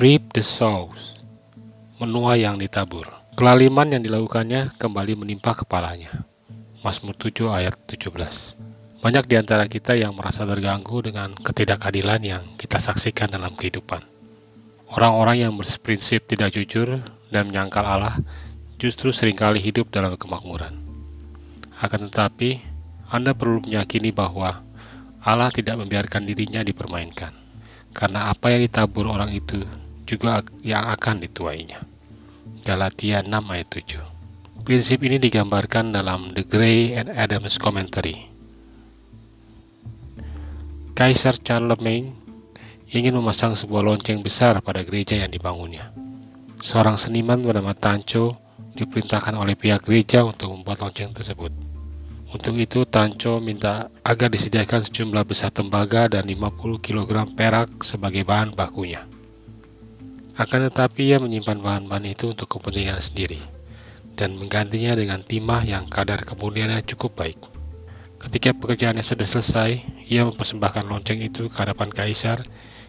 reap the sows, menuai yang ditabur. Kelaliman yang dilakukannya kembali menimpa kepalanya. Mazmur 7 ayat 17. Banyak di antara kita yang merasa terganggu dengan ketidakadilan yang kita saksikan dalam kehidupan. Orang-orang yang berprinsip tidak jujur dan menyangkal Allah justru sering kali hidup dalam kemakmuran. Akan tetapi, Anda perlu meyakini bahwa Allah tidak membiarkan dirinya dipermainkan, karena apa yang ditabur orang itu juga yang akan dituainya. Galatia 6 ayat 7 Prinsip ini digambarkan dalam The Gray and Adams Commentary. Kaisar Charlemagne ingin memasang sebuah lonceng besar pada gereja yang dibangunnya. Seorang seniman bernama Tancho diperintahkan oleh pihak gereja untuk membuat lonceng tersebut. Untuk itu, Tancho minta agar disediakan sejumlah besar tembaga dan 50 kg perak sebagai bahan bakunya. Akan tetapi ia menyimpan bahan-bahan itu untuk kepentingan sendiri dan menggantinya dengan timah yang kadar kemudiannya cukup baik. Ketika pekerjaannya sudah selesai, ia mempersembahkan lonceng itu ke hadapan kaisar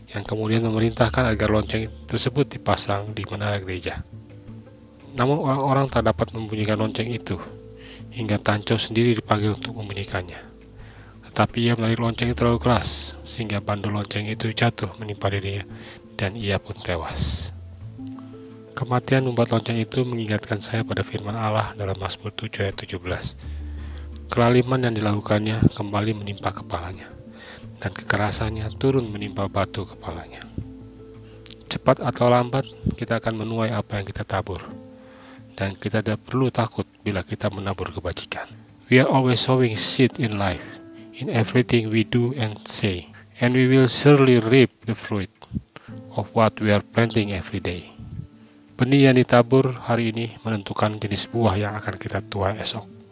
yang kemudian memerintahkan agar lonceng tersebut dipasang di menara gereja. Namun orang-orang tak dapat membunyikan lonceng itu, hingga Tanco sendiri dipanggil untuk membunyikannya. Tetapi ia menarik lonceng terlalu keras, sehingga bandul lonceng itu jatuh menimpa dirinya dan ia pun tewas. Kematian membuat lonceng itu mengingatkan saya pada firman Allah dalam Mazmur 7 ayat 17. Kelaliman yang dilakukannya kembali menimpa kepalanya, dan kekerasannya turun menimpa batu kepalanya. Cepat atau lambat, kita akan menuai apa yang kita tabur. Dan kita tidak perlu takut bila kita menabur kebajikan. We are always sowing seed in life, in everything we do and say, and we will surely reap the fruit of what we are planting every day. Benih yang ditabur hari ini menentukan jenis buah yang akan kita tuai esok.